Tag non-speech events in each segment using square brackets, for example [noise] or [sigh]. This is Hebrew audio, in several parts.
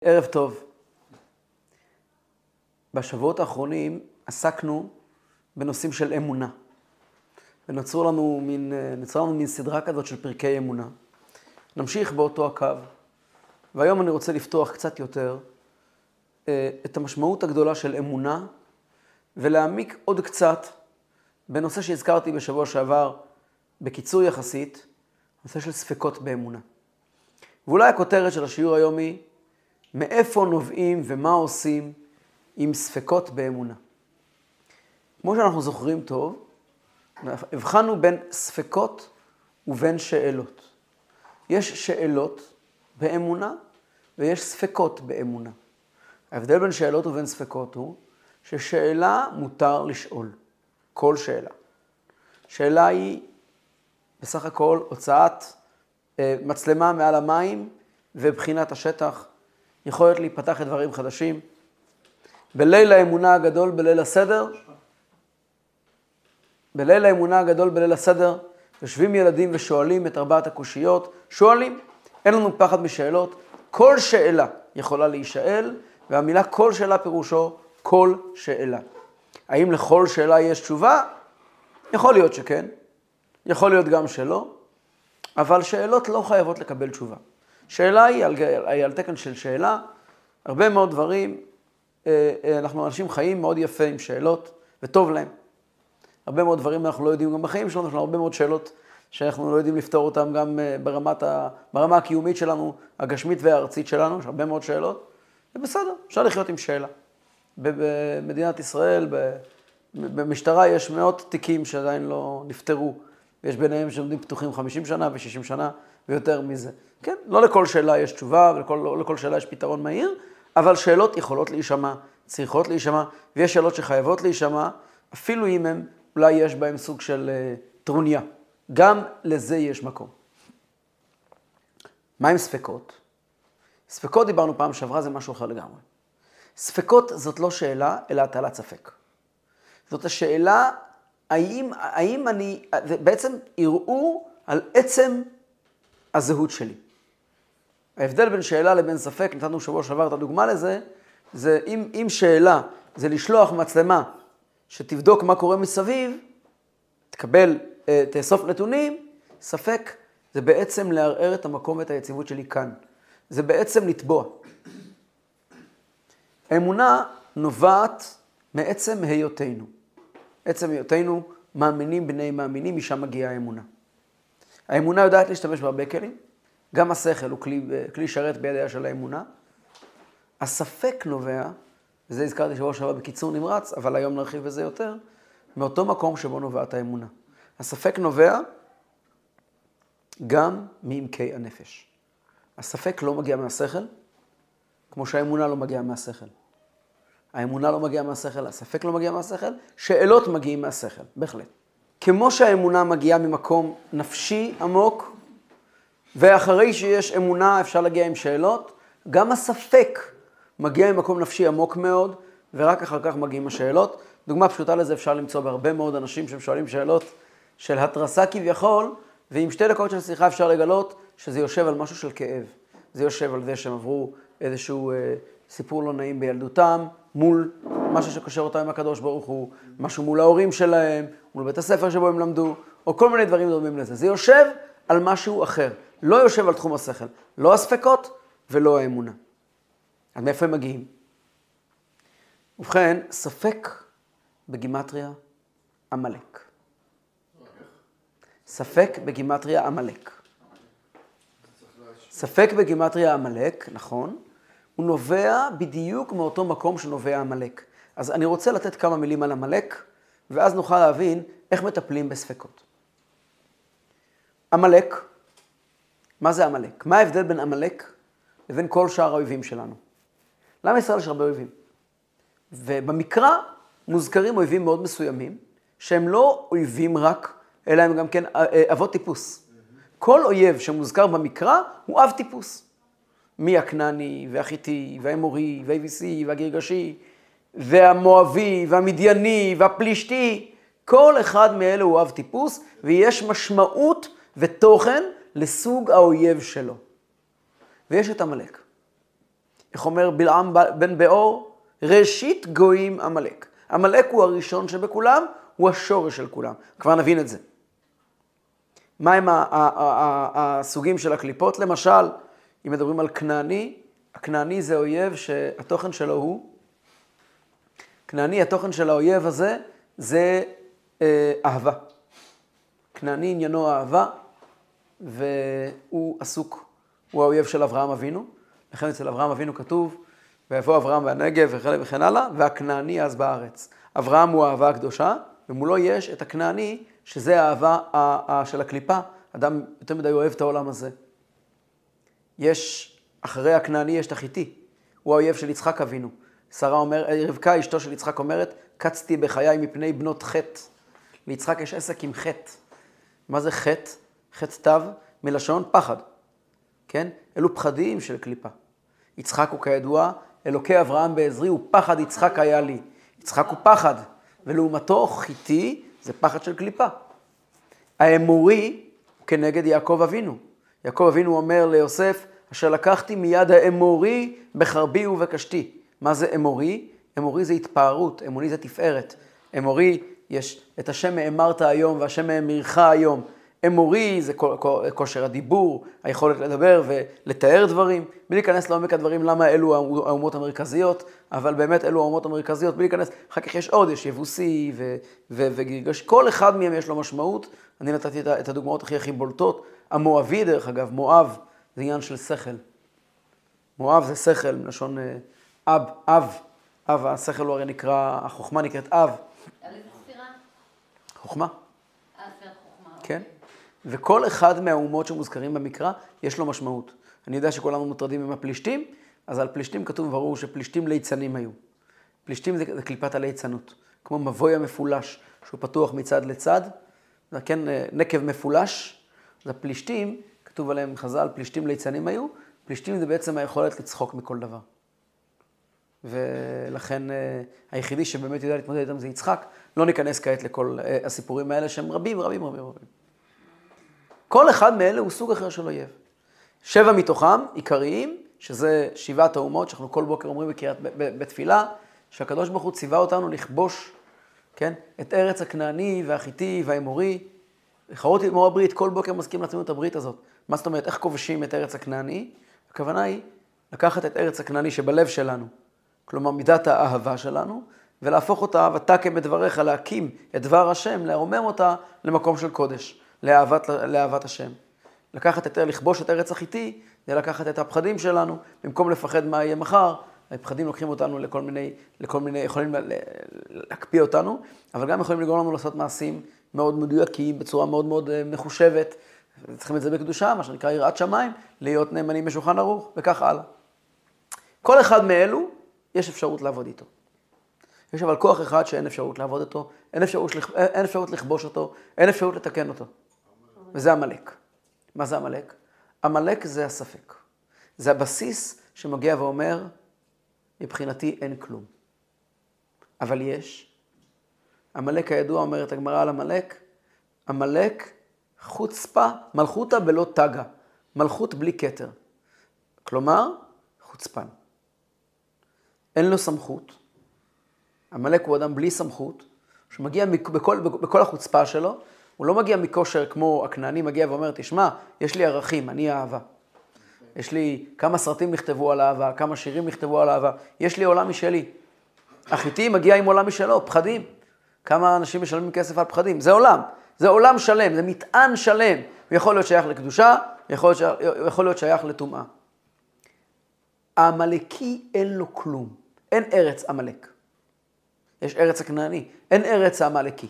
ערב טוב. בשבועות האחרונים עסקנו בנושאים של אמונה. ונוצרו לנו מין, נוצרה לנו מין סדרה כזאת של פרקי אמונה. נמשיך באותו הקו, והיום אני רוצה לפתוח קצת יותר אה, את המשמעות הגדולה של אמונה, ולהעמיק עוד קצת בנושא שהזכרתי בשבוע שעבר, בקיצור יחסית, נושא של ספקות באמונה. ואולי הכותרת של השיעור היום היא, מאיפה נובעים ומה עושים עם ספקות באמונה. כמו שאנחנו זוכרים טוב, הבחנו בין ספקות ובין שאלות. יש שאלות באמונה ויש ספקות באמונה. ההבדל בין שאלות ובין ספקות הוא ששאלה מותר לשאול, כל שאלה. שאלה היא בסך הכל הוצאת אה, מצלמה מעל המים ובחינת השטח, יכולת להיפתח לדברים חדשים. בליל האמונה הגדול, בליל הסדר, בליל האמונה הגדול, בליל הסדר, יושבים ילדים ושואלים את ארבעת הקושיות, שואלים, אין לנו פחד משאלות, כל שאלה יכולה להישאל, והמילה כל שאלה פירושו כל שאלה. האם לכל שאלה יש תשובה? יכול להיות שכן, יכול להיות גם שלא, אבל שאלות לא חייבות לקבל תשובה. שאלה היא על, היא על תקן של שאלה, הרבה מאוד דברים, אה, אה, אנחנו אנשים חיים מאוד יפה עם שאלות, וטוב להם. הרבה מאוד דברים אנחנו לא יודעים גם בחיים שלנו, יש לנו הרבה מאוד שאלות שאנחנו לא יודעים לפתור אותן גם אה, ברמת ה, ברמה הקיומית שלנו, הגשמית והארצית שלנו, יש הרבה מאוד שאלות, ובסדר, אפשר לחיות עם שאלה. במדינת ישראל, במשטרה יש מאות תיקים שעדיין לא נפתרו, ויש ביניהם שעומדים פתוחים 50 שנה ו-60 שנה ויותר מזה. כן, לא לכל שאלה יש תשובה ולכל לא לכל שאלה יש פתרון מהיר, אבל שאלות יכולות להישמע, צריכות להישמע, ויש שאלות שחייבות להישמע, אפילו אם הם, אולי יש בהם סוג של uh, טרוניה. גם לזה יש מקום. מה עם ספקות? ספקות דיברנו פעם שעברה, זה משהו אחר לגמרי. ספקות זאת לא שאלה, אלא הטלת ספק. זאת השאלה, האם, האם אני, בעצם ערעור על עצם הזהות שלי. ההבדל בין שאלה לבין ספק, נתנו שבוע שעבר את הדוגמה לזה, זה אם, אם שאלה זה לשלוח מצלמה שתבדוק מה קורה מסביב, תקבל, אה, תאסוף נתונים, ספק זה בעצם לערער את המקום ואת היציבות שלי כאן. זה בעצם לתבוע. האמונה נובעת מעצם היותנו. עצם היותנו מאמינים בני מאמינים, משם מגיעה האמונה. האמונה יודעת להשתמש בהרבה כלים, גם השכל הוא כלי, כלי שרת בידיה של האמונה. הספק נובע, וזה הזכרתי שבוע שעבר בקיצור נמרץ, אבל היום נרחיב בזה יותר, מאותו מקום שבו נובעת האמונה. הספק נובע גם מעמקי הנפש. הספק לא מגיע מהשכל, כמו שהאמונה לא מגיעה מהשכל. האמונה לא מגיעה מהשכל, הספק לא מגיע מהשכל, שאלות מגיעים מהשכל, בהחלט. כמו שהאמונה מגיעה ממקום נפשי עמוק, ואחרי שיש אמונה אפשר להגיע עם שאלות, גם הספק מגיע ממקום נפשי עמוק מאוד, ורק אחר כך מגיעים השאלות. דוגמה פשוטה לזה אפשר למצוא בהרבה מאוד אנשים שהם שואלים שאלות של התרסה כביכול, ועם שתי דקות של שיחה אפשר לגלות שזה יושב על משהו של כאב. זה יושב על זה שהם עברו איזשהו אה, סיפור לא נעים בילדותם, מול משהו שקושר אותם עם הקדוש ברוך הוא, משהו מול ההורים שלהם, מול בית הספר שבו הם למדו, או כל מיני דברים דומים לזה. זה יושב על משהו אחר, לא יושב על תחום השכל, לא הספקות ולא האמונה. אז מאיפה הם מגיעים? ובכן, ספק בגימטריה עמלק. ספק בגימטריה עמלק. ספק בגימטריה עמלק, נכון, הוא נובע בדיוק מאותו מקום שנובע עמלק. אז אני רוצה לתת כמה מילים על עמלק, ואז נוכל להבין איך מטפלים בספקות. עמלק, מה זה עמלק? מה ההבדל בין עמלק לבין כל שאר האויבים שלנו? למה ישראל יש הרבה אויבים? ובמקרא מוזכרים אויבים מאוד מסוימים, שהם לא אויבים רק, אלא הם גם כן אה, אה, אבות טיפוס. כל אויב שמוזכר במקרא הוא אב טיפוס. מי הכנעני, והחיטי, והאמורי, והיביסי, והגרגשי, והמואבי, והמדייני, והפלישתי, כל אחד מאלה הוא אב טיפוס, ויש משמעות ותוכן לסוג האויב שלו. ויש את עמלק. איך אומר בלעם בן באור? ראשית גויים עמלק. עמלק הוא הראשון שבכולם, הוא השורש של כולם. כבר נבין את זה. מהם הסוגים של הקליפות? למשל, אם מדברים על כנעני, הכנעני זה אויב שהתוכן שלו הוא, כנעני, התוכן של האויב הזה זה אה, אהבה. כנעני עניינו אהבה, והוא עסוק, הוא האויב של אברהם אבינו. לכן אצל אברהם אבינו כתוב, ויבוא אברהם בנגב וכן, וכן הלאה, והכנעני אז בארץ. אברהם הוא האהבה הקדושה, ומולו יש את הכנעני, שזה האהבה של הקליפה. אדם יותר מדי אוהב את העולם הזה. יש, אחרי הכנעני יש את החיטי, הוא האויב של יצחק אבינו. שרה אומר, רבקה אשתו של יצחק אומרת, קצתי בחיי מפני בנות חטא. ליצחק יש עסק עם חטא. מה זה חטא? חטא תו, מלשון פחד. כן? אלו פחדים של קליפה. יצחק הוא כידוע, אלוקי אברהם בעזרי, פחד יצחק היה לי. יצחק הוא פחד, ולעומתו חיתי זה פחד של קליפה. האמורי הוא כנגד יעקב אבינו. יעקב אבינו אומר ליוסף, אשר לקחתי מיד האמורי בחרבי ובקשתי. מה זה אמורי? אמורי זה התפארות, אמורי זה תפארת. אמורי, יש את השם האמרת היום והשם האמירך היום. אמורי זה כושר הדיבור, היכולת לדבר ולתאר דברים, בלי להיכנס לעומק הדברים למה אלו האומות המרכזיות, אבל באמת אלו האומות המרכזיות, בלי להיכנס, אחר כך יש עוד, יש יבוסי וגרגש, כל אחד מהם יש לו משמעות. אני נתתי את הדוגמאות הכי הכי בולטות. המואבי דרך אגב, מואב זה עניין של שכל. מואב זה שכל, מלשון אה, אב, אב, אב, השכל הוא הרי נקרא, החוכמה נקראת אב. חוכמה. כן. וכל אחד מהאומות שמוזכרים במקרא, יש לו משמעות. אני יודע שכולנו מוטרדים עם הפלישתים, אז על פלישתים כתוב ברור שפלישתים ליצנים היו. פלישתים זה, זה קליפת הליצנות, כמו מבוי המפולש, שהוא פתוח מצד לצד, כן אה, נקב מפולש, אז הפלישתים, כתוב עליהם חז"ל, פלישתים ליצנים היו, פלישתים זה בעצם היכולת לצחוק מכל דבר. ולכן אה, היחידי שבאמת יודע להתמודד איתם זה יצחק. לא ניכנס כעת לכל אה, הסיפורים האלה שהם רבים, רבים, רבים, רבים. כל אחד מאלה הוא סוג אחר של אויב. שבע מתוכם עיקריים, שזה שבעת האומות, שאנחנו כל בוקר אומרים בקריאת, בתפילה, שהקדוש ברוך הוא ציווה אותנו לכבוש, כן, את ארץ הכנעני והחיטי והאמורי. לכרות מור הברית, כל בוקר מזכירים לעצמנו את הברית הזאת. מה זאת אומרת, איך כובשים את ארץ הכנעני? הכוונה היא לקחת את ארץ הכנעני שבלב שלנו, כלומר מידת האהבה שלנו, ולהפוך אותה, ותקם את דבריך, להקים את דבר השם, לרומם אותה למקום של קודש, לאהבת, לאהבת השם. לקחת את, לכבוש את ארץ החיתי, זה לקחת את הפחדים שלנו, במקום לפחד מה יהיה מחר, הפחדים לוקחים אותנו לכל מיני, לכל מיני, יכולים להקפיא אותנו, אבל גם יכולים לגרום לנו לעשות מעשים מאוד מדויקים, בצורה מאוד מאוד אה, מחושבת. צריכים את זה בקדושה, מה שנקרא יראת שמיים, להיות נאמנים בשולחן ערוך, וכך הלאה. כל אחד מאלו, יש אפשרות לעבוד איתו. יש אבל כוח אחד שאין אפשרות לעבוד איתו, אין אפשרות, אין אפשרות לכבוש אותו, אין אפשרות לתקן אותו. וזה עמלק. מה זה עמלק? עמלק זה הספק. זה הבסיס שמגיע ואומר, מבחינתי אין כלום. אבל יש. עמלק הידוע, אומרת הגמרא על עמלק, עמלק חוצפה, מלכותא בלא תגה. מלכות בלי כתר. כלומר, חוצפן. אין לו סמכות. עמלק הוא אדם בלי סמכות, שמגיע בכל, בכל החוצפה שלו, הוא לא מגיע מכושר כמו הכנעני מגיע ואומר, תשמע, יש לי ערכים, אני אהבה. יש לי כמה סרטים נכתבו על אהבה, כמה שירים נכתבו על אהבה, יש לי עולם משלי. החיטי מגיע עם עולם משלו, פחדים. כמה אנשים משלמים כסף על פחדים? זה עולם, זה עולם שלם, זה מטען שלם. הוא יכול להיות שייך לקדושה, יכול להיות, יכול להיות שייך לטומאה. העמלקי אין לו כלום, אין ארץ עמלק. יש ארץ הכנעני, אין ארץ העמלקי.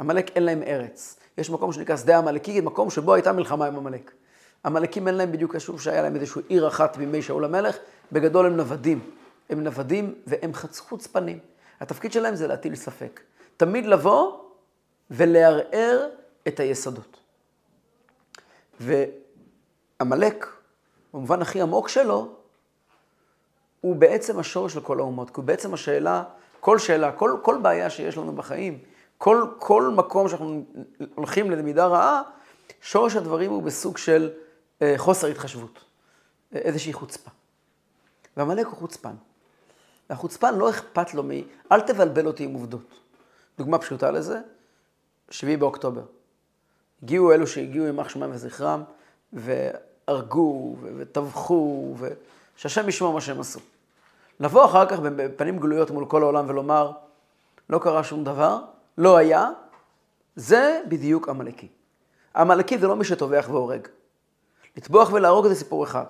עמלק אין להם ארץ. יש מקום שנקרא שדה עמלקי, מקום שבו הייתה מלחמה עם עמלק. עמלקים אין להם בדיוק יישוב שהיה להם איזושהי עיר אחת בימי שאול המלך, בגדול הם נוודים. הם נוודים והם חוצפנים. התפקיד שלהם זה להטיל ספק. תמיד לבוא ולערער את היסודות. ועמלק, במובן הכי עמוק שלו, הוא בעצם השורש של כל האומות, כי הוא בעצם השאלה, כל שאלה, כל, כל בעיה שיש לנו בחיים, כל, כל מקום שאנחנו הולכים ללמידה רעה, שורש הדברים הוא בסוג של אה, חוסר התחשבות, אה, איזושהי חוצפה. ועמלק הוא חוצפן. והחוצפן לא אכפת לו מ... אל תבלבל אותי עם עובדות. דוגמה פשוטה לזה, 7 באוקטובר. הגיעו אלו שהגיעו יימח שמם וזכרם, והרגו, וטבחו, ושהשם ישמע מה שהם עשו. לבוא אחר כך בפנים גלויות מול כל העולם ולומר, לא קרה שום דבר, לא היה, זה בדיוק עמלקי. עמלקי זה לא מי שטובח והורג. לטבוח ולהרוג זה סיפור אחד.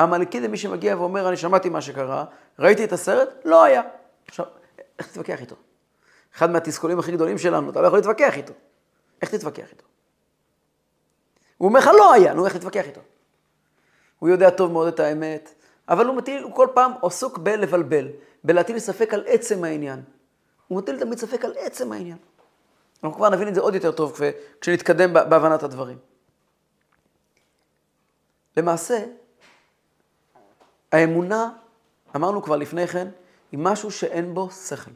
עמלקי זה מי שמגיע ואומר, אני שמעתי מה שקרה, ראיתי את הסרט, לא היה. עכשיו, איך תתווכח איתו? אחד מהתסכולים הכי גדולים שלנו, אתה לא יכול להתווכח איתו. איך תתווכח איתו? הוא אומר לך, לא היה, נו, איך תתווכח איתו? הוא יודע טוב מאוד את האמת, אבל הוא מטיל, הוא כל פעם עסוק בלבלבל, בלהטיל ספק על עצם העניין. הוא מטיל תמיד ספק על עצם העניין. אנחנו כבר נבין את זה עוד יותר טוב כשנתקדם בהבנת הדברים. למעשה, האמונה, אמרנו כבר לפני כן, היא משהו שאין בו שכל.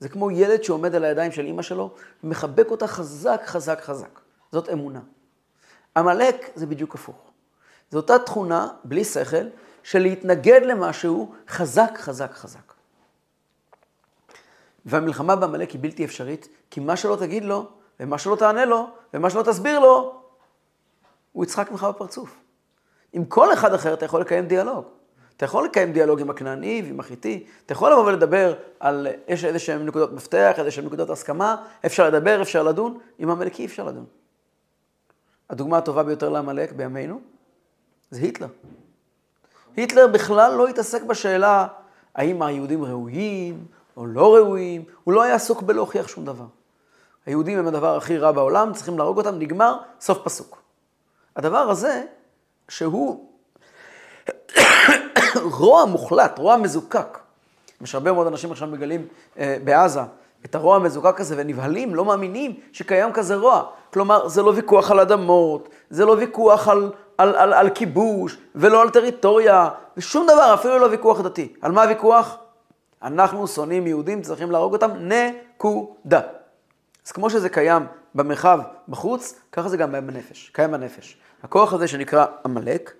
זה כמו ילד שעומד על הידיים של אימא שלו ומחבק אותה חזק, חזק, חזק. זאת אמונה. עמלק זה בדיוק הפוך. זו אותה תכונה, בלי שכל, של להתנגד למשהו חזק, חזק, חזק. והמלחמה בעמלק היא בלתי אפשרית, כי מה שלא תגיד לו, ומה שלא תענה לו, ומה שלא תסביר לו, הוא יצחק ממך בפרצוף. עם כל אחד אחר אתה יכול לקיים דיאלוג. אתה יכול לקיים דיאלוג עם הכנעני ועם החיטי, אתה יכול לבוא ולדבר על, יש איזה שהן נקודות מפתח, איזה שהן נקודות הסכמה, אפשר לדבר, אפשר לדון, עם עמלקי אפשר לדון. הדוגמה הטובה ביותר לעמלק בימינו זה היטלר. היטלר בכלל לא התעסק בשאלה האם היהודים ראויים או לא ראויים, הוא לא היה עסוק בלהוכיח שום דבר. היהודים הם הדבר הכי רע בעולם, צריכים להרוג אותם, נגמר, סוף פסוק. הדבר הזה, שהוא [coughs] רוע מוחלט, רוע מזוקק. יש הרבה מאוד אנשים עכשיו מגלים אה, בעזה את הרוע המזוקק הזה ונבהלים, לא מאמינים שקיים כזה רוע. כלומר, זה לא ויכוח על אדמות, זה לא ויכוח על, על, על, על כיבוש, ולא על טריטוריה, ושום דבר, אפילו לא ויכוח דתי. על מה הוויכוח? אנחנו שונאים יהודים, צריכים להרוג אותם, נקודה. אז כמו שזה קיים במרחב בחוץ, ככה זה גם בנפש, קיים בנפש. הכוח הזה שנקרא עמלק,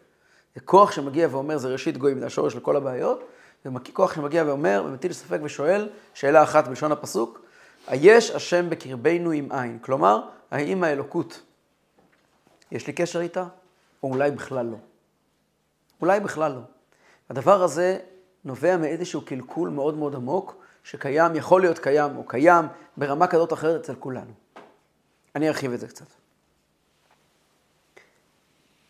זה כוח שמגיע ואומר, זה ראשית גויים, זה השורש לכל הבעיות, זה כוח שמגיע ואומר ומטיל ספק ושואל, שאלה אחת בלשון הפסוק, היש השם בקרבנו עם עין. כלומר, האם האלוקות, יש לי קשר איתה, או אולי בכלל לא. אולי בכלל לא. הדבר הזה נובע מאיזשהו קלקול מאוד מאוד עמוק, שקיים, יכול להיות קיים או קיים, ברמה כזאת או אחרת אצל כולנו. אני ארחיב את זה קצת.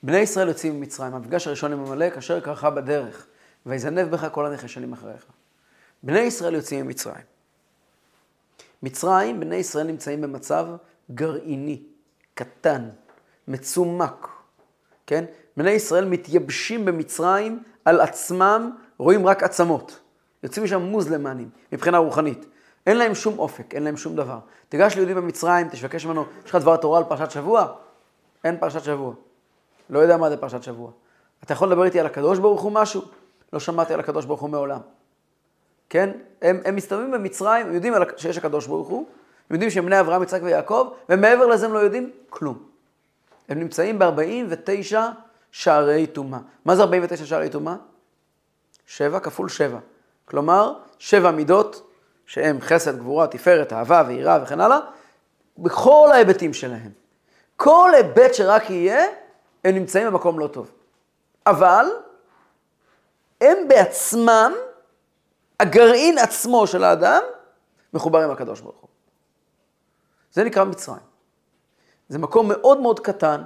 בני ישראל יוצאים ממצרים, המפגש הראשון עם עמלק, אשר קרחה בדרך, ויזנב בך כל הנחשלים אחריך. בני ישראל יוצאים ממצרים. מצרים, בני ישראל נמצאים במצב גרעיני, קטן, מצומק, כן? בני ישראל מתייבשים במצרים על עצמם, רואים רק עצמות. יוצאים משם מוזלמנים, מבחינה רוחנית. אין להם שום אופק, אין להם שום דבר. תיגש ליהודי במצרים, תשבקש ממנו, יש לך דבר תורה על פרשת שבוע? אין פרשת שבוע. לא יודע מה זה פרשת שבוע. אתה יכול לדבר איתי על הקדוש ברוך הוא משהו? לא שמעתי על הקדוש ברוך הוא מעולם. כן? הם, הם מסתובבים במצרים, יודעים שיש הקדוש ברוך הוא, הם יודעים שהם בני אברהם, יצחק ויעקב, ומעבר לזה הם לא יודעים כלום. הם נמצאים ב-49 שערי טומאה. מה זה 49 שערי טומאה? שבע כפול שבע. כלומר, שבע מידות, שהם חסד, גבורה, תפארת, אהבה ויראה וכן הלאה, בכל ההיבטים שלהם. כל היבט שרק יהיה, הם נמצאים במקום לא טוב. אבל הם בעצמם, הגרעין עצמו של האדם, מחובר עם הקדוש ברוך הוא. זה נקרא מצרים. זה מקום מאוד מאוד קטן,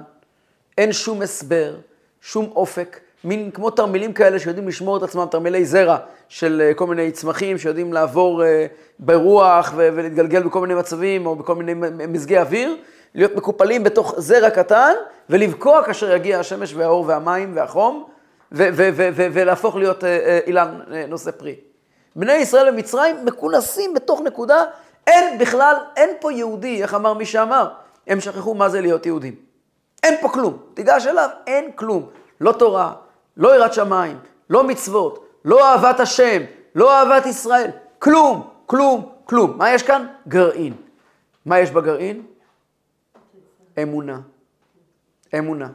אין שום הסבר, שום אופק, מין כמו תרמילים כאלה שיודעים לשמור את עצמם, תרמילי זרע של אה, כל מיני צמחים שיודעים לעבור אה, ברוח ולהתגלגל בכל מיני מצבים או בכל מיני מזגי אוויר, להיות מקופלים בתוך זרע קטן ולבקוע כאשר יגיע השמש והאור והמים והחום ולהפוך להיות אה, אילן נושא פרי. בני ישראל במצרים מכונסים בתוך נקודה, אין בכלל, אין פה יהודי, איך אמר מי שאמר? הם שכחו מה זה להיות יהודים. אין פה כלום. תיגש אליו, אין כלום. לא תורה, לא יראת שמיים, לא מצוות, לא אהבת השם, לא אהבת ישראל, כלום, כלום, כלום. מה יש כאן? גרעין. מה יש בגרעין? אמונה. אמונה.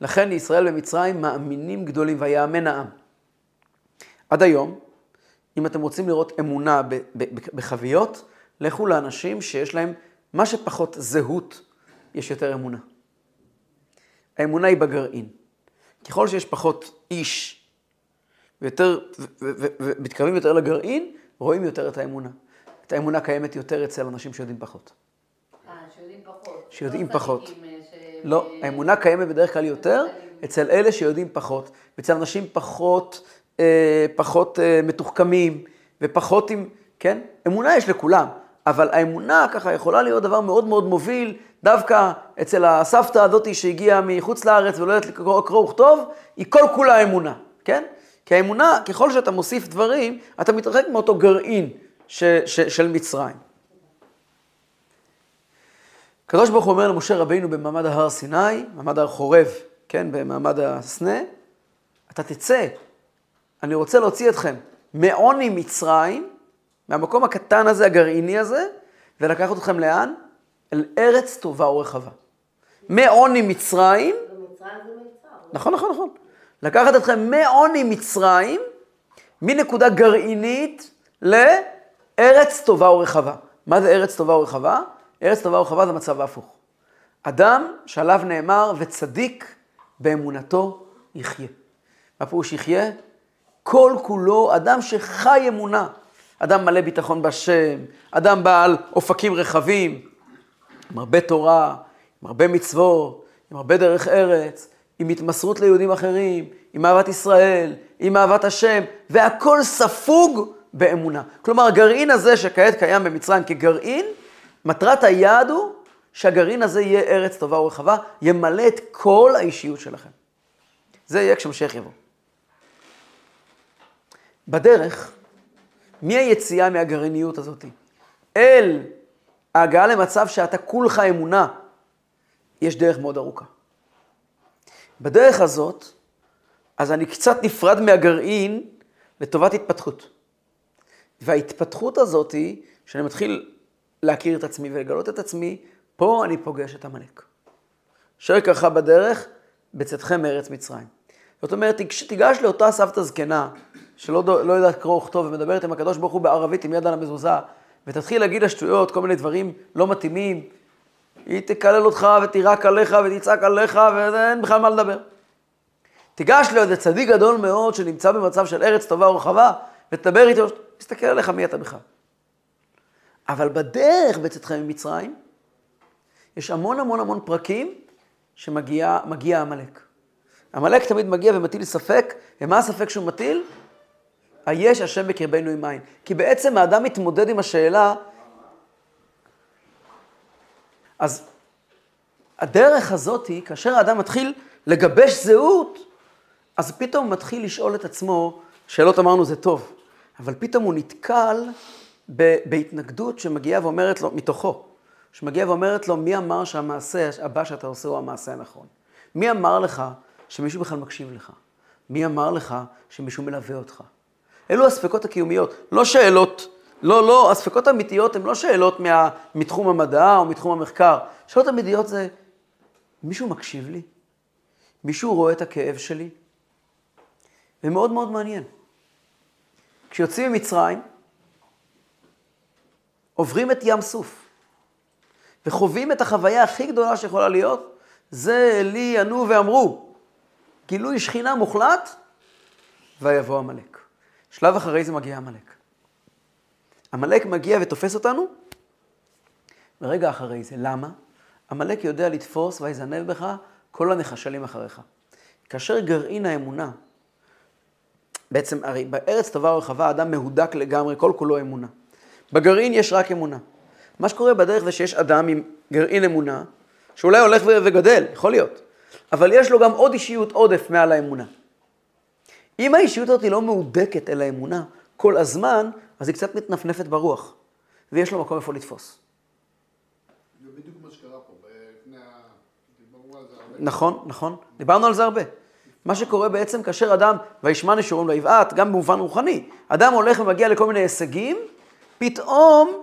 לכן ישראל ומצרים מאמינים גדולים, ויאמן העם. עד היום, אם אתם רוצים לראות אמונה בחביות, לכו לאנשים שיש להם מה שפחות זהות, יש יותר אמונה. האמונה היא בגרעין. ככל שיש פחות איש ויותר, ומתקרבים יותר לגרעין, רואים יותר את האמונה. את האמונה קיימת יותר אצל אנשים שיודעים פחות. אה, שיודעים פחות. שיודעים לא פחות. אה, ש- לא, האמונה קיימת בדרך כלל יותר אצל אלה שיודעים פחות, ואצל אנשים פחות, אה, פחות אה, מתוחכמים ופחות עם, כן? אמונה יש לכולם, אבל האמונה ככה יכולה להיות דבר מאוד מאוד מוביל, דווקא אצל הסבתא הזאתי שהגיעה מחוץ לארץ ולא יודעת לקרוא קרוא וכתוב, היא כל כולה אמונה, כן? כי האמונה, ככל שאתה מוסיף דברים, אתה מתרחק מאותו גרעין ש, ש, של מצרים. הקדוש ברוך הוא אומר למשה רבינו במעמד ההר סיני, מעמד הר חורב, כן, במעמד הסנה, אתה תצא, אני רוצה להוציא אתכם מעוני מצרים, מהמקום הקטן הזה, הגרעיני הזה, ולקחת אתכם לאן? אל ארץ טובה ורחבה. מעוני מצרים. נכון, נכון, נכון. לקחת אתכם מעוני מצרים, מנקודה גרעינית לארץ טובה ורחבה. מה זה ארץ טובה ורחבה? ארץ טובה ורחבה זה מצב ההפוך. אדם שעליו נאמר, וצדיק באמונתו יחיה. מה פירוש יחיה? כל כולו אדם שחי אמונה. אדם מלא ביטחון בשם, אדם בעל אופקים רחבים, עם הרבה תורה, עם הרבה מצוות, עם הרבה דרך ארץ, עם התמסרות ליהודים אחרים, עם אהבת ישראל, עם אהבת השם, והכל ספוג באמונה. כלומר, הגרעין הזה שכעת קיים במצרים כגרעין, מטרת היעד הוא שהגרעין הזה יהיה ארץ טובה ורחבה, ימלא את כל האישיות שלכם. זה יהיה כשמשיח יבוא. בדרך, מהיציאה מהגרעיניות הזאת אל ההגעה למצב שאתה כולך אמונה, יש דרך מאוד ארוכה. בדרך הזאת, אז אני קצת נפרד מהגרעין לטובת התפתחות. וההתפתחות הזאת היא שאני מתחיל להכיר את עצמי ולגלות את עצמי, פה אני פוגש את עמלק. אשר קרחה בדרך, בצאתכם מארץ מצרים. זאת אומרת, כשתיגש לאותה סבתא זקנה, שלא לא יודעת קרוא וכתוב ומדברת עם הקדוש ברוך הוא בערבית עם יד על המזוזה, ותתחיל להגיד לה שטויות, כל מיני דברים לא מתאימים, היא תקלל אותך ותירק עליך ותצעק עליך ואין בכלל מה לדבר. תיגש לאיזה צדיק גדול מאוד שנמצא במצב של ארץ טובה ורחבה, ותדבר איתו, תסתכל עליך מי אתה בכלל. אבל בדרך בצאתכם ממצרים, יש המון המון המון פרקים שמגיע מגיע עמלק. עמלק תמיד מגיע ומטיל ספק, ומה הספק שהוא מטיל? היש השם בקרבנו עם מים. כי בעצם האדם מתמודד עם השאלה, אז הדרך הזאת היא, כאשר האדם מתחיל לגבש זהות, אז פתאום הוא מתחיל לשאול את עצמו, שאלות אמרנו זה טוב, אבל פתאום הוא נתקל בהתנגדות שמגיעה ואומרת לו, מתוכו, שמגיעה ואומרת לו, מי אמר שהמעשה הבא שאתה עושה הוא המעשה הנכון? מי אמר לך שמישהו בכלל מקשיב לך? מי אמר לך שמישהו מלווה אותך? אלו הספקות הקיומיות, לא שאלות, לא, לא, הספקות האמיתיות הן לא שאלות מה, מתחום המדע או מתחום המחקר. שאלות אמיתיות זה, מישהו מקשיב לי? מישהו רואה את הכאב שלי? ומאוד מאוד מעניין. כשיוצאים ממצרים, עוברים את ים סוף, וחווים את החוויה הכי גדולה שיכולה להיות, זה לי ענו ואמרו, גילוי שכינה מוחלט, ויבוא עמלק. שלב אחרי זה מגיע עמלק. עמלק מגיע ותופס אותנו, ורגע אחרי זה, למה? עמלק יודע לתפוס ויזנב בך כל הנחשלים אחריך. כאשר גרעין האמונה, בעצם, הרי בארץ טובה ורחבה האדם מהודק לגמרי, כל כולו אמונה. בגרעין יש רק אמונה. מה שקורה בדרך זה שיש אדם עם גרעין אמונה, שאולי הולך וגדל, יכול להיות, אבל יש לו גם עוד אישיות עודף מעל האמונה. אם האישיות הזאת לא מהודקת אל האמונה כל הזמן, אז היא קצת מתנפנפת ברוח, ויש לו מקום איפה לתפוס. זה בדיוק מה שקרה פה, לפני ה... דיברנו על זה הרבה. נכון, נכון. דיברנו על זה הרבה. מה שקורה בעצם כאשר אדם, וישמע נשורים לא יבעט, גם במובן רוחני, אדם הולך ומגיע לכל מיני הישגים, פתאום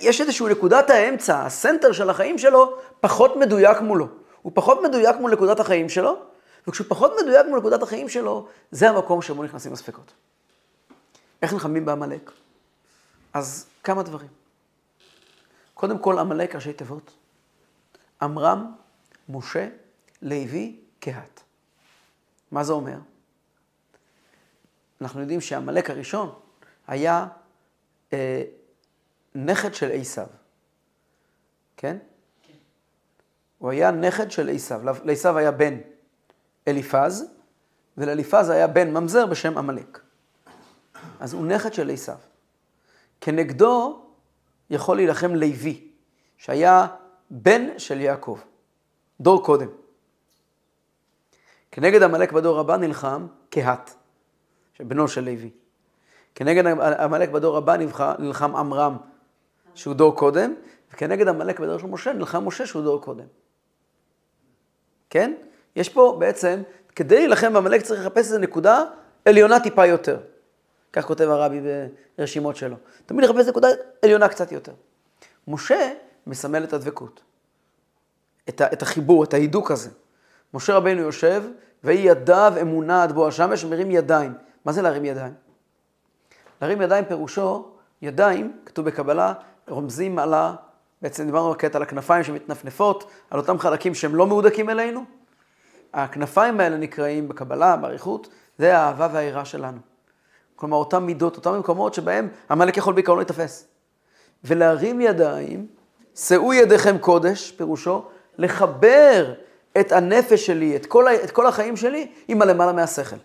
יש איזושהי נקודת האמצע, הסנטר של החיים שלו, פחות מדויק מולו. הוא פחות מדויק מול נקודת החיים שלו, וכשהוא פחות מדויק מנקודת החיים שלו, זה המקום שבו נכנסים הספקות. איך נלחמים בעמלק? אז כמה דברים. קודם כל, עמלק ראשי תיבות. עמרם, משה, לוי, קהת. מה זה אומר? אנחנו יודעים שעמלק הראשון היה אה, נכד של עשיו, כן? כן. הוא היה נכד של עשיו. לעשיו היה בן אליפז, ולאליפז היה בן ממזר בשם עמלק. אז הוא נכד של עשיו. כנגדו יכול להילחם לוי, שהיה בן של יעקב, דור קודם. כנגד עמלק בדור הבא נלחם קהת, בנו של לוי. כנגד עמלק בדור הבא נלחם עמרם, שהוא דור קודם, וכנגד עמלק בדור של משה נלחם משה שהוא דור קודם. כן? יש פה בעצם, כדי להילחם בעמלק צריך לחפש איזו נקודה עליונה טיפה יותר. כך כותב הרבי ברשימות שלו. תמיד לחפש נקודה עליונה קצת יותר. משה מסמל את הדבקות. את, ה, את החיבור, את ההידוק הזה. משה רבינו יושב, ויהי ידיו אמונה עד בוא השמש, מרים ידיים. מה זה להרים ידיים? להרים ידיים פירושו, ידיים, כתוב בקבלה, רומזים על ה... בעצם דיברנו בקטע על הכנפיים שמתנפנפות, על אותם חלקים שהם לא מהודקים אלינו. הכנפיים האלה נקראים בקבלה, באריכות, זה האהבה והיראה שלנו. כלומר, אותם מידות, אותם מקומות שבהם עמלק יכול בעיקרון להתאפס. ולהרים ידיים, שאו ידיכם קודש, פירושו, לחבר את הנפש שלי, את כל, את כל החיים שלי, עם הלמעלה מהשכל.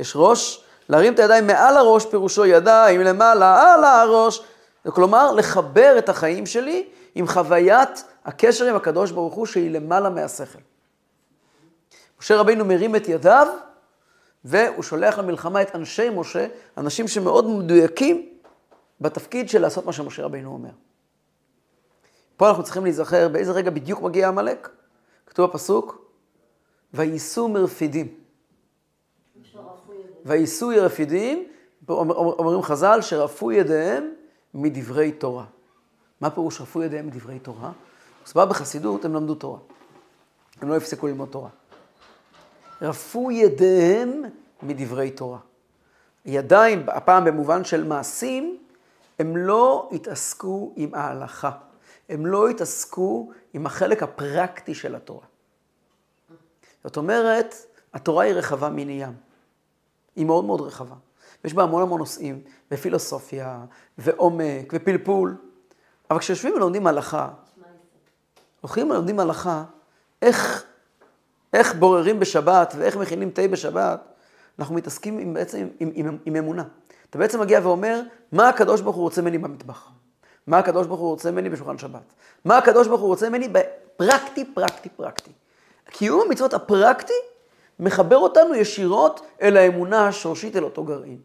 יש ראש, להרים את הידיים מעל הראש, פירושו ידיים למעלה, על הראש. כלומר, לחבר את החיים שלי עם חוויית הקשר עם הקדוש ברוך הוא, שהיא למעלה מהשכל. משה רבינו מרים את ידיו, והוא שולח למלחמה את אנשי משה, אנשים שמאוד מדויקים בתפקיד של לעשות מה שמשה רבינו אומר. פה אנחנו צריכים להיזכר באיזה רגע בדיוק מגיע עמלק. כתוב בפסוק, וייסעו מרפידים. וייסעו ירפידים, אומרים חז"ל, שרפו ידיהם מדברי תורה. מה פירוש רפו ידיהם מדברי תורה? סבבה בחסידות הם למדו תורה. הם לא הפסיקו ללמוד תורה. רפו ידיהם מדברי תורה. ידיים, הפעם במובן של מעשים, הם לא התעסקו עם ההלכה. הם לא התעסקו עם החלק הפרקטי של התורה. זאת אומרת, התורה היא רחבה מני ים. היא מאוד מאוד רחבה. יש בה המון המון נושאים, ופילוסופיה, ועומק, ופלפול. אבל כשיושבים ולומדים הלכה, הולכים ולומדים הלכה, איך, איך בוררים בשבת ואיך מכינים תה בשבת, אנחנו מתעסקים עם, בעצם עם, עם, עם, עם אמונה. אתה בעצם מגיע ואומר, מה הקדוש ברוך הוא רוצה ממני במטבח? מה הקדוש ברוך הוא רוצה ממני בשולחן שבת? מה הקדוש ברוך הוא רוצה ממני בפרקטי, פרקטי, פרקטי. קיום המצוות הפרקטי מחבר אותנו ישירות אל האמונה השורשית, אל אותו גרעין.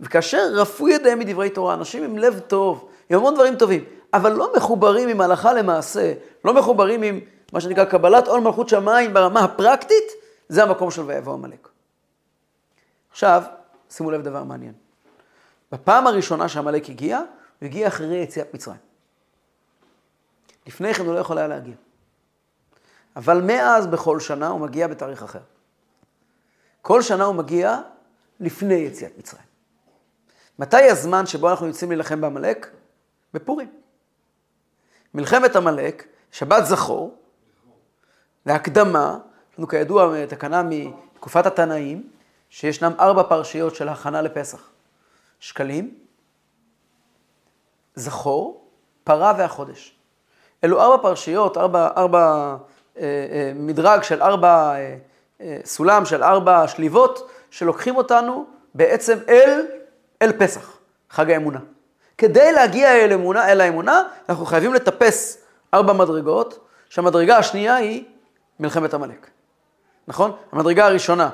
וכאשר רפו ידיהם מדברי תורה, אנשים עם לב טוב, עם המון דברים טובים, אבל לא מחוברים עם הלכה למעשה, לא מחוברים עם מה שנקרא קבלת עול מלכות שמיים ברמה הפרקטית, זה המקום של ויבוא עמלק. עכשיו, שימו לב דבר מעניין. בפעם הראשונה שעמלק הגיע, הוא הגיע אחרי יציאת מצרים. לפני כן הוא לא יכול היה להגיע. אבל מאז בכל שנה הוא מגיע בתאריך אחר. כל שנה הוא מגיע לפני יציאת מצרים. מתי הזמן שבו אנחנו יוצאים להילחם בעמלק? בפורים. מלחמת עמלק, שבת זכור, להקדמה, יש לנו כידוע תקנה מתקופת התנאים, שישנם ארבע פרשיות של הכנה לפסח. שקלים, זכור, פרה והחודש. אלו ארבע פרשיות, ארבע, ארבע אה, אה, מדרג של ארבע, אה, אה, סולם של ארבע שליבות, שלוקחים אותנו בעצם אל, אל פסח, חג האמונה. כדי להגיע אל, אמונה, אל האמונה, אנחנו חייבים לטפס ארבע מדרגות, שהמדרגה השנייה היא מלחמת עמלק. נכון? המדרגה הראשונה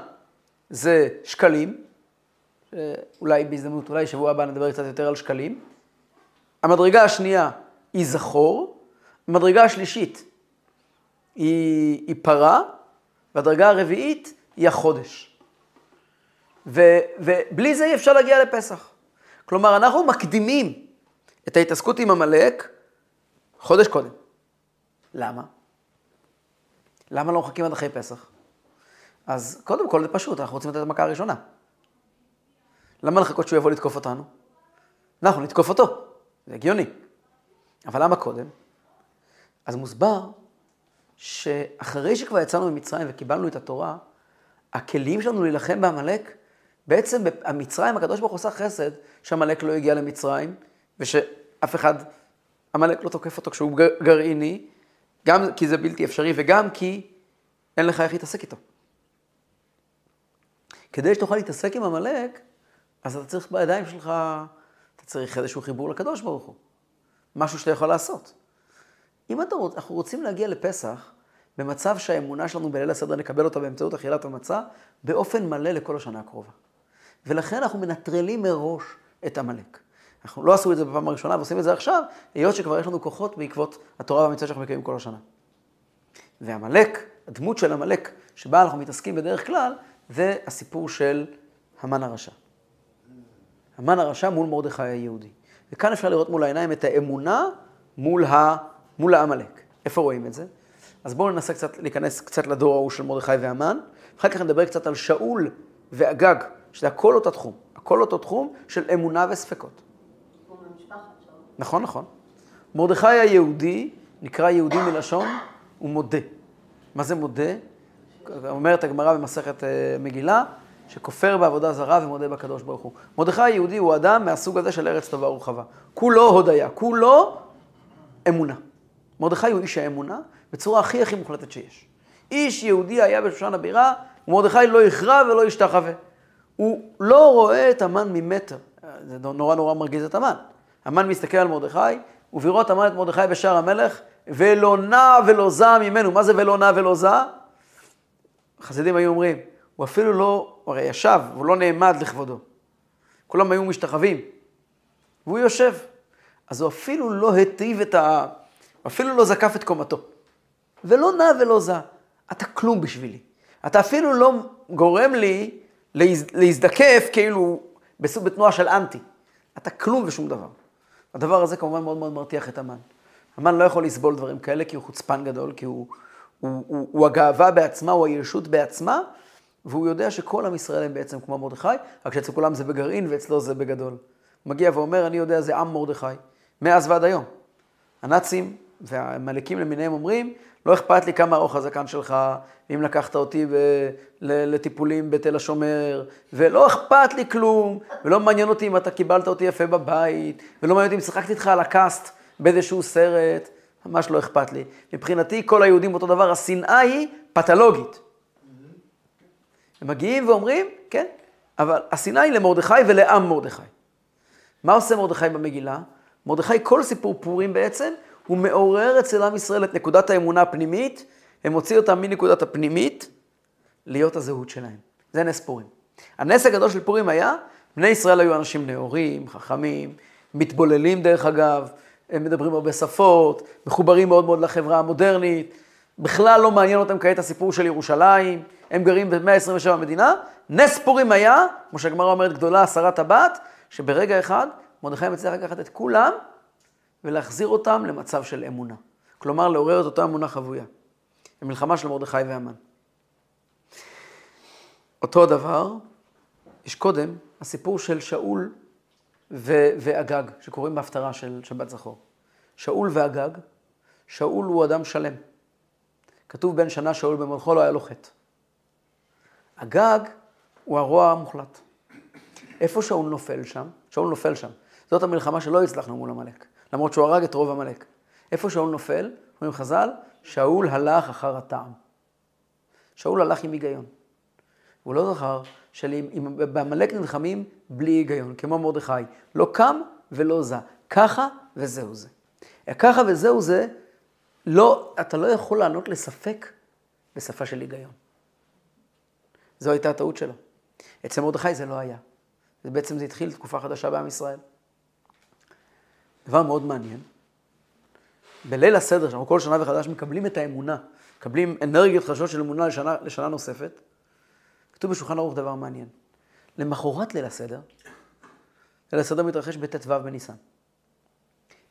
זה שקלים, אולי בהזדמנות, אולי שבוע הבא נדבר קצת יותר על שקלים. המדרגה השנייה היא זכור, המדרגה השלישית היא, היא פרה, והדרגה הרביעית היא החודש. ו, ובלי זה אי אפשר להגיע לפסח. כלומר, אנחנו מקדימים את ההתעסקות עם עמלק חודש קודם. למה? למה לא מחכים עד אחרי פסח? אז קודם כל זה פשוט, אנחנו רוצים לתת את המכה הראשונה. למה לחכות שהוא יבוא לתקוף אותנו? אנחנו נתקוף אותו, זה הגיוני. אבל למה קודם? אז מוסבר שאחרי שכבר יצאנו ממצרים וקיבלנו את התורה, הכלים שלנו להילחם בעמלק, בעצם המצרים, הקדוש ברוך הוא עושה חסד, שעמלק לא הגיע למצרים, ושאף אחד, עמלק לא תוקף אותו כשהוא גר- גרעיני, גם כי זה בלתי אפשרי וגם כי אין לך איך להתעסק איתו. כדי שתוכל להתעסק עם עמלק, אז אתה צריך בידיים שלך, אתה צריך איזשהו חיבור לקדוש ברוך הוא. משהו שאתה יכול לעשות. אם אתה רוצ, אנחנו רוצים להגיע לפסח במצב שהאמונה שלנו בליל הסדר נקבל אותה באמצעות אכילת המצה, באופן מלא לכל השנה הקרובה. ולכן אנחנו מנטרלים מראש את עמלק. אנחנו לא עשו את זה בפעם הראשונה ועושים את זה עכשיו, היות שכבר יש לנו כוחות בעקבות התורה והמצווה שאנחנו מקיימים כל השנה. ועמלק, הדמות של עמלק, שבה אנחנו מתעסקים בדרך כלל, זה הסיפור של המן הרשע. המן הרשע מול מרדכי היהודי. וכאן אפשר לראות מול העיניים את האמונה מול, ה, מול העמלק. איפה רואים את זה? אז בואו ננסה קצת להיכנס קצת לדור ההוא של מרדכי והמן, אחר כך נדבר קצת על שאול ואגג, שזה הכל אותו תחום. הכל אותו תחום של אמונה וספקות. נכון, נכון. מרדכי היהודי נקרא יהודי מלשון, הוא מודה. מה זה מודה? אומרת הגמרא במסכת אה, מגילה, שכופר בעבודה זרה ומודה בקדוש ברוך הוא. מרדכי היהודי הוא אדם מהסוג הזה של ארץ טובה ורחבה. כולו הודיה, כולו אמונה. מרדכי הוא איש האמונה בצורה הכי הכי מוחלטת שיש. איש יהודי היה בשושן הבירה, ומרדכי לא יכרע ולא ישתחווה. הוא לא רואה את המן ממטר. זה נורא נורא מרגיז את המן. המן מסתכל על מרדכי, ובראות המן את מרדכי בשער המלך, ולא נע ולא זע ממנו. מה זה ולא נע ולא זע? החסידים היו אומרים, הוא אפילו לא, הרי ישב, הוא לא נעמד לכבודו. כולם היו משתחווים, והוא יושב. אז הוא אפילו לא היטיב את ה... אפילו לא זקף את קומתו. ולא נע ולא זע. אתה כלום בשבילי. אתה אפילו לא גורם לי להז... להזדקף כאילו בסוג בתנועה של אנטי. אתה כלום ושום דבר. הדבר הזה כמובן מאוד מאוד מרתיח את המן. המן לא יכול לסבול דברים כאלה כי הוא חוצפן גדול, כי הוא, הוא, הוא, הוא הגאווה בעצמה, הוא הישות בעצמה, והוא יודע שכל עם ישראל הם בעצם כמו מרדכי, רק שאצל כולם זה בגרעין ואצלו זה בגדול. מגיע ואומר, אני יודע, זה עם מרדכי, מאז ועד היום. הנאצים והעמלקים למיניהם אומרים, לא אכפת לי כמה ארוך הזקן שלך, אם לקחת אותי ב- ל- לטיפולים בתל השומר, ולא אכפת לי כלום, ולא מעניין אותי אם אתה קיבלת אותי יפה בבית, ולא מעניין אותי אם שיחקתי איתך על הקאסט באיזשהו סרט, ממש לא אכפת לי. מבחינתי כל היהודים אותו דבר, השנאה היא פתולוגית. הם מגיעים ואומרים, כן, אבל השנאה היא למרדכי ולעם מרדכי. מה עושה מרדכי במגילה? מרדכי, כל סיפור פורים בעצם, הוא מעורר אצל עם ישראל את נקודת האמונה הפנימית, הם הוציאו אותם מנקודת הפנימית להיות הזהות שלהם. זה נס פורים. הנס הגדול של פורים היה, בני ישראל היו אנשים נאורים, חכמים, מתבוללים דרך אגב, הם מדברים הרבה שפות, מחוברים מאוד מאוד לחברה המודרנית, בכלל לא מעניין אותם כעת הסיפור של ירושלים, הם גרים ב-127 מדינה. נס פורים היה, כמו שהגמרא אומרת, גדולה עשרת הבת, שברגע אחד מרדכי מצליח לקחת את כולם ולהחזיר אותם למצב של אמונה. כלומר, לעורר את אותה אמונה חבויה. המלחמה של מרדכי והמן. אותו הדבר, יש קודם, הסיפור של שאול ו- ואגג, שקוראים בהפטרה של שבת זכור. שאול ואגג, שאול הוא אדם שלם. כתוב בן שנה שאול במלכו לא היה לו חטא. אגג הוא הרוע המוחלט. איפה שאול נופל שם? שאול נופל שם. זאת המלחמה שלא הצלחנו מול עמלק, למרות שהוא הרג את רוב עמלק. איפה שאול נופל? אומרים חז"ל, שאול הלך אחר הטעם. שאול הלך עם היגיון. הוא לא זכר שבעמלק נלחמים בלי היגיון, כמו מרדכי. לא קם ולא זע. ככה וזהו זה. ככה וזהו זה, לא, אתה לא יכול לענות לספק בשפה של היגיון. זו הייתה הטעות שלו. אצל מרדכי זה לא היה. בעצם זה התחיל תקופה חדשה בעם ישראל. דבר מאוד מעניין, בליל הסדר, שאנחנו כל שנה וחדש מקבלים את האמונה, מקבלים אנרגיות חדשות של אמונה לשנה, לשנה נוספת, כתוב בשולחן ערוך דבר מעניין. למחרת ליל הסדר, ליל הסדר מתרחש בט"ו בניסן.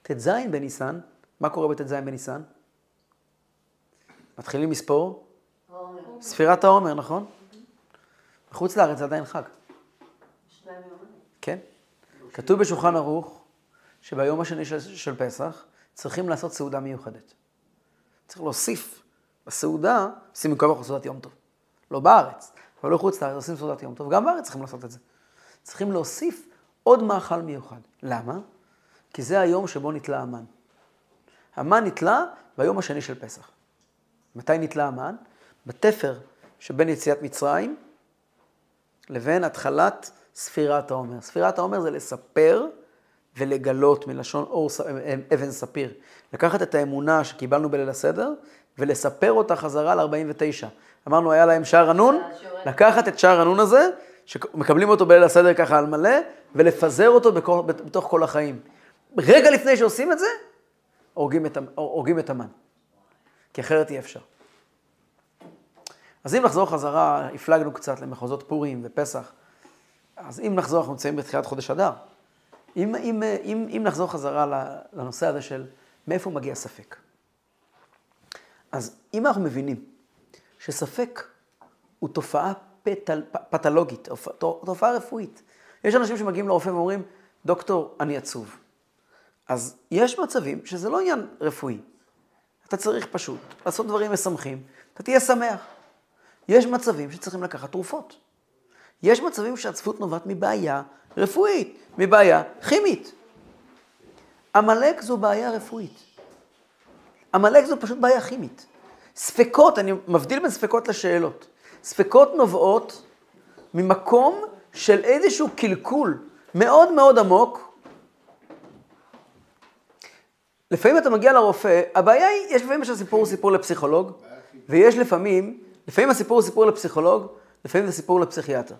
ט"ז בניסן, מה קורה בט"ז בניסן? מתחילים לספור? ספירת העומר, נכון? בחוץ לארץ זה עדיין חג. כן? כתוב בשולחן ערוך שביום השני של, של פסח צריכים לעשות סעודה מיוחדת. צריך להוסיף בסעודה, עושים מכל כך סעודת יום טוב. לא בארץ, אבל לא חוץ לארץ, עושים סעודת יום טוב. גם בארץ צריכים לעשות את זה. צריכים להוסיף עוד מאכל מיוחד. למה? כי זה היום שבו נתלה המן. המן נתלה ביום השני של פסח. מתי נתלה המן? בתפר שבין יציאת מצרים לבין התחלת ספירת העומר. ספירת העומר זה לספר ולגלות מלשון אור, אבן ספיר. לקחת את האמונה שקיבלנו בליל הסדר ולספר אותה חזרה ל-49. אמרנו, היה להם שער הנון, לקחת את שער הנון הזה, שמקבלים אותו בליל הסדר ככה על מלא, ולפזר אותו בכל, בתוך כל החיים. רגע לפני שעושים את זה, הורגים את, הורגים את המן. כי אחרת אי אפשר. אז אם נחזור חזרה, הפלגנו קצת למחוזות פורים ופסח. אז אם נחזור, אנחנו נמצאים בתחילת חודש אדר. אם, אם, אם, אם נחזור חזרה לנושא הזה של מאיפה מגיע ספק. אז אם אנחנו מבינים שספק הוא תופעה פתל, פתולוגית, תופעה רפואית. יש אנשים שמגיעים לרופא ואומרים, דוקטור, אני עצוב. אז יש מצבים שזה לא עניין רפואי. אתה צריך פשוט לעשות דברים משמחים, אתה תהיה שמח. יש מצבים שצריכים לקחת תרופות. יש מצבים שהעצבות נובעת מבעיה רפואית, מבעיה כימית. עמלק זו בעיה רפואית. עמלק זו פשוט בעיה כימית. ספקות, אני מבדיל בין ספקות לשאלות. ספקות נובעות ממקום של איזשהו קלקול מאוד מאוד עמוק. לפעמים אתה מגיע לרופא, הבעיה היא, יש לפעמים שהסיפור הוא סיפור לפסיכולוג, ויש לפעמים, לפעמים הסיפור הוא סיפור לפסיכולוג, לפעמים זה סיפור לפסיכיאטר.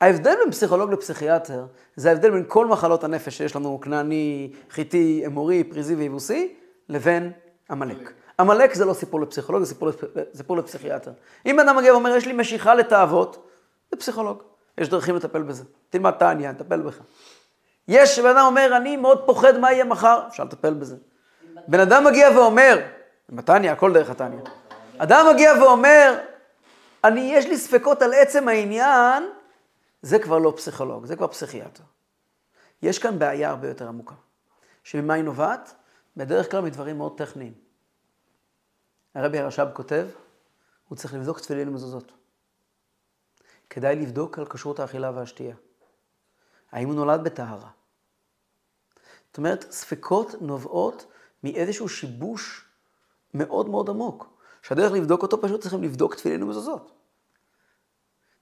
ההבדל בין פסיכולוג לפסיכיאטר, זה ההבדל בין כל מחלות הנפש שיש לנו, כנעני, חיטי, אמורי, פריזי ויבוסי, לבין עמלק. עמלק זה לא סיפור לפסיכולוג, זה סיפור, סיפור לפסיכיאטר. אם אדם מגיע ואומר, יש לי משיכה לתאוות, זה פסיכולוג. יש דרכים לטפל בזה. תלמד תעניה, נטפל בך. יש בן אדם אומר, אני מאוד פוחד מה יהיה מחר, אפשר לטפל בזה. בן אדם מגיע ואומר, בתניא, הכל דרך התניא. אדם מגיע ואומר, אני, יש לי ספקות על עצם העניין, זה כבר לא פסיכולוג, זה כבר פסיכיאטר. יש כאן בעיה הרבה יותר עמוקה. שממה היא נובעת? בדרך כלל מדברים מאוד טכניים. הרבי הרש"ב כותב, הוא צריך לבדוק תפילין ומזוזות. כדאי לבדוק על כשרות האכילה והשתייה. האם הוא נולד בטהרה? זאת אומרת, ספקות נובעות מאיזשהו שיבוש מאוד מאוד עמוק. שהדרך לבדוק אותו פשוט צריכים לבדוק תפילין ומזוזות.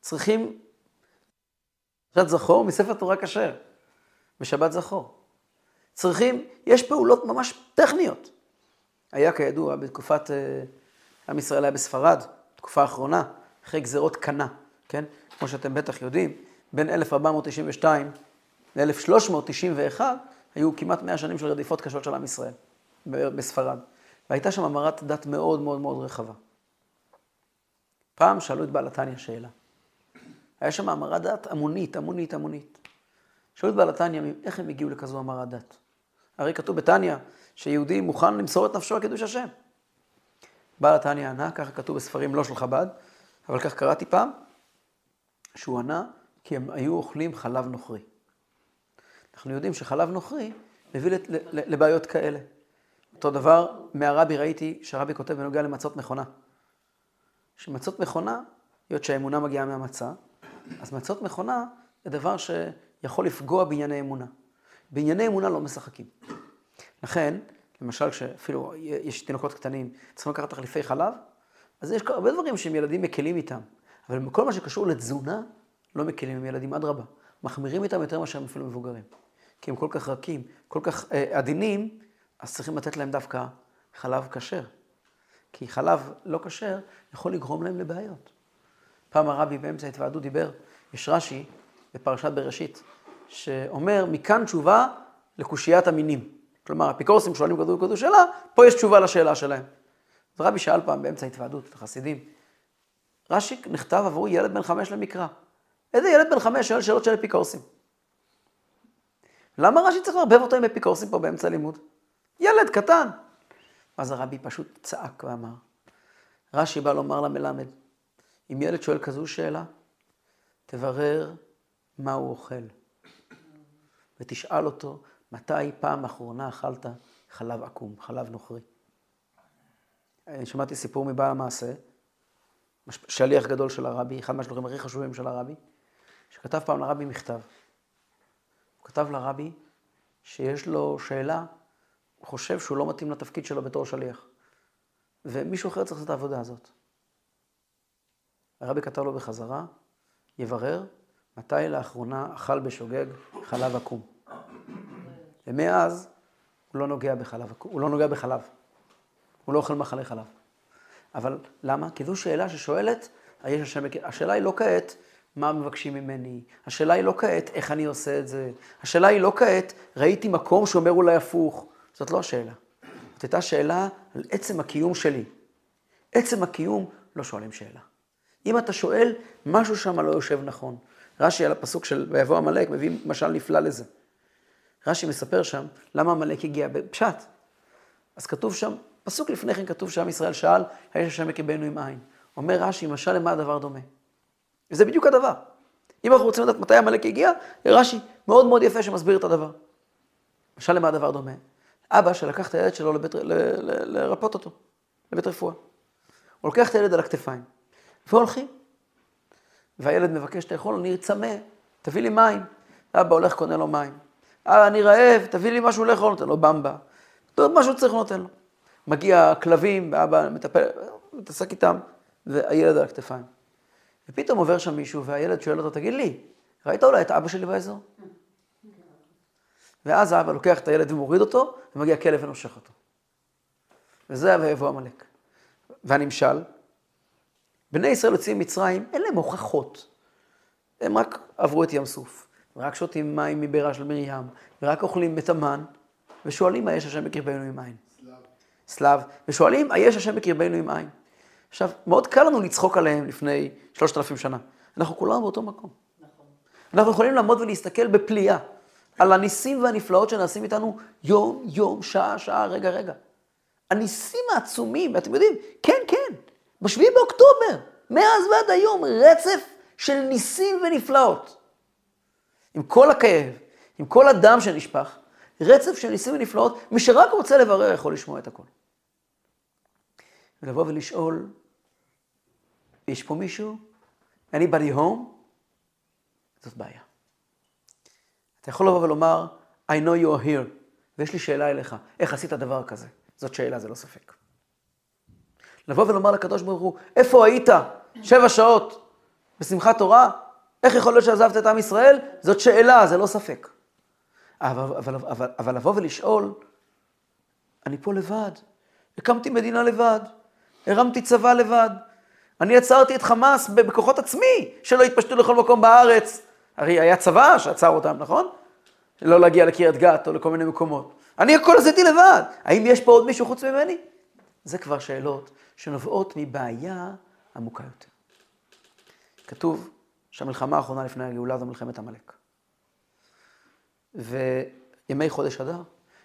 צריכים שבת זכור מספר תורה כשר, בשבת זכור. צריכים, יש פעולות ממש טכניות. היה כידוע בתקופת אה, עם ישראל היה בספרד, תקופה האחרונה, אחרי גזרות קנה, כן? כמו שאתם בטח יודעים, בין 1492 ל-1391 היו כמעט 100 שנים של רדיפות קשות של עם ישראל בספרד. והייתה שם המרת דת מאוד מאוד מאוד רחבה. פעם שאלו את בעל התניא שאלה. היה שם המרת דת המונית, המונית, המונית. שאלו את בעל התניא, איך הם הגיעו לכזו המרת דת? הרי כתוב בתניא שיהודי מוכן למסור את נפשו על קידוש השם. בעל התניא ענה, ככה כתוב בספרים לא של חב"ד, אבל כך קראתי פעם, שהוא ענה כי הם היו אוכלים חלב נוכרי. אנחנו יודעים שחלב נוכרי מביא לבעיות כאלה. אותו דבר מהרבי ראיתי שהרבי כותב בנוגע למצות מכונה. שמצות מכונה, היות שהאמונה מגיעה מהמצה, אז מצות מכונה זה דבר שיכול לפגוע בענייני אמונה. בענייני אמונה לא משחקים. לכן, למשל כשאפילו יש תינוקות קטנים, צריכים לקחת תחליפי חלב, אז יש הרבה דברים שהם ילדים מקלים איתם. אבל בכל מה שקשור לתזונה, לא מקלים עם ילדים, אדרבה. מחמירים איתם יותר מאשר אפילו מבוגרים. כי הם כל כך רכים, כל כך אה, עדינים, אז צריכים לתת להם דווקא חלב כשר. כי חלב לא כשר יכול לגרום להם לבעיות. פעם הרבי באמצע ההתוועדות דיבר, יש רש"י בפרשת בראשית, שאומר, מכאן תשובה לקושיית המינים. כלומר, אפיקורסים שואלים כזו וכזו שאלה, פה יש תשובה לשאלה שלהם. אז רבי שאל פעם באמצע ההתוועדות את החסידים, רש"י נכתב עבור ילד בן חמש למקרא. איזה ילד בן חמש שואל שאלות של אפיקורסים? למה רש"י צריך לערבב אותו עם אפיקורסים פה באמצע הלימוד? ילד קטן. אז הרבי פשוט צעק ואמר, רש"י בא לומר למלמד, אם ילד שואל כזו שאלה, תברר מה הוא אוכל. ותשאל אותו, מתי פעם אחרונה אכלת חלב עקום, חלב נוכרי? אני שמעתי סיפור מבעל המעשה, שליח גדול של הרבי, אחד מהשלוחים הכי חשובים של הרבי, שכתב פעם לרבי מכתב. הוא כתב לרבי שיש לו שאלה, הוא חושב שהוא לא מתאים לתפקיד שלו בתור שליח. ומישהו אחר צריך לעשות את העבודה הזאת. הרבי כתב לו בחזרה, יברר מתי לאחרונה אכל בשוגג חלב עקום. ומאז הוא לא נוגע בחלב, הוא לא נוגע בחלב. הוא לא אוכל מחלי חלב. אבל למה? כי זו שאלה ששואלת, היש השם, השאלה היא לא כעת, מה מבקשים ממני? השאלה היא לא כעת, איך אני עושה את זה? השאלה היא לא כעת, ראיתי מקום שאומר אולי הפוך. זאת לא השאלה. זאת הייתה שאלה על עצם הקיום שלי. עצם הקיום, לא שואלים שאלה. אם אתה שואל, משהו שם לא יושב נכון. רש"י על הפסוק של ויבוא עמלק מביא משל נפלא לזה. רש"י מספר שם למה עמלק הגיע בפשט. אז כתוב שם, פסוק לפני כן כתוב שעם ישראל שאל, היש השם יקבנו עם עין. אומר רש"י, משל למה הדבר דומה? וזה בדיוק הדבר. אם אנחנו רוצים לדעת מתי עמלק הגיע, רש"י מאוד מאוד יפה שמסביר את הדבר. משל למה הדבר דומה? אבא שלקח את הילד שלו לבית, ל, ל, לרפות אותו, לבית רפואה. הוא לוקח את הילד על הכתפיים, והולכים. והילד מבקש לאכול, אני צמא, תביא לי מים. אבא הולך, קונה לו מים. אה, אני רעב, תביא לי משהו לאכול, נותן לו במבה. עוד משהו צריך נותן לו. מגיע הכלבים, ואבא מטפל, מתעסק איתם, והילד על הכתפיים. ופתאום עובר שם מישהו, והילד שואל אותו, תגיד לי, ראית אולי את אבא שלי באזור? ואז האבא לוקח את הילד ומוריד אותו, ומגיע כלב ונושך אותו. וזה ויבוא עמלק. והנמשל, בני ישראל יוצאים ממצרים, אין להם הוכחות. הם רק עברו את ים סוף, ורק שותים מים מבארה של מרים, ורק אוכלים את המן, ושואלים, היש השם בקרבנו עם עין? סלב. סלב. ושואלים, היש השם בקרבנו עם עין? עכשיו, מאוד קל לנו לצחוק עליהם לפני שלושת אלפים שנה. אנחנו כולנו באותו מקום. נכון. אנחנו יכולים לעמוד ולהסתכל בפליאה על הניסים והנפלאות שנעשים איתנו יום, יום, שעה, שעה, רגע, רגע. הניסים העצומים, ואתם יודעים, כן, כן, בשביעי באוקטובר, מאז ועד היום, רצף של ניסים ונפלאות. עם כל הכאב, עם כל הדם שנשפך, רצף של ניסים ונפלאות, מי שרק רוצה לברר יכול לשמוע את הכל. ולבוא ולשאול, יש פה מישהו? anybody home? זאת בעיה. אתה יכול לבוא ולומר, I know you are here, ויש לי שאלה אליך, איך עשית דבר כזה? זאת שאלה, זה לא ספק. לבוא ולומר לקדוש ברוך הוא, איפה היית שבע שעות בשמחת תורה? איך יכול להיות שעזבת את עם ישראל? זאת שאלה, זה לא ספק. אבל, אבל, אבל, אבל לבוא ולשאול, אני פה לבד, הקמתי מדינה לבד, הרמתי צבא לבד, אני עצרתי את חמאס בכוחות עצמי, שלא יתפשטו לכל מקום בארץ. הרי היה צבא שעצר אותם, נכון? לא להגיע לקריית גת או לכל מיני מקומות. אני הכל עשיתי לבד. האם יש פה עוד מישהו חוץ ממני? זה כבר שאלות שנובעות מבעיה עמוקה יותר. כתוב שהמלחמה האחרונה לפני הגאולה זו מלחמת עמלק. וימי חודש אדר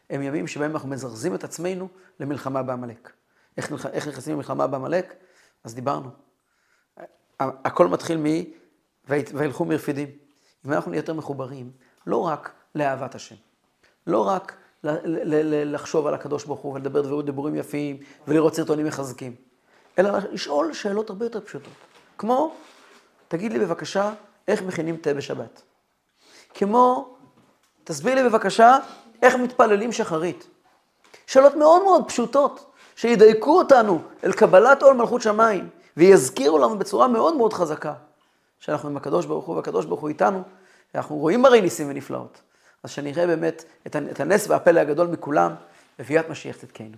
הם ימים שבהם אנחנו מזרזים את עצמנו למלחמה בעמלק. איך, איך נכנסים למלחמה בעמלק? אז דיברנו. הכל מתחיל מ... וילכו מרפידים. אם אנחנו נהיה יותר מחוברים, לא רק לאהבת השם, לא רק לחשוב על הקדוש ברוך הוא ולדבר דברות דיבורים יפים ולראות סרטונים מחזקים, אלא לשאול שאלות הרבה יותר פשוטות. כמו, תגיד לי בבקשה, איך מכינים תה בשבת? כמו, תסביר לי בבקשה, איך מתפללים שחרית? שאלות מאוד מאוד פשוטות, שידייקו אותנו אל קבלת עול מלכות שמיים, ויזכירו לנו בצורה מאוד מאוד חזקה, שאנחנו עם הקדוש ברוך הוא והקדוש ברוך הוא איתנו, ואנחנו רואים הרי ניסים ונפלאות. אז שנראה באמת את הנס והפלא הגדול מכולם, בביאת משיח צדקנו.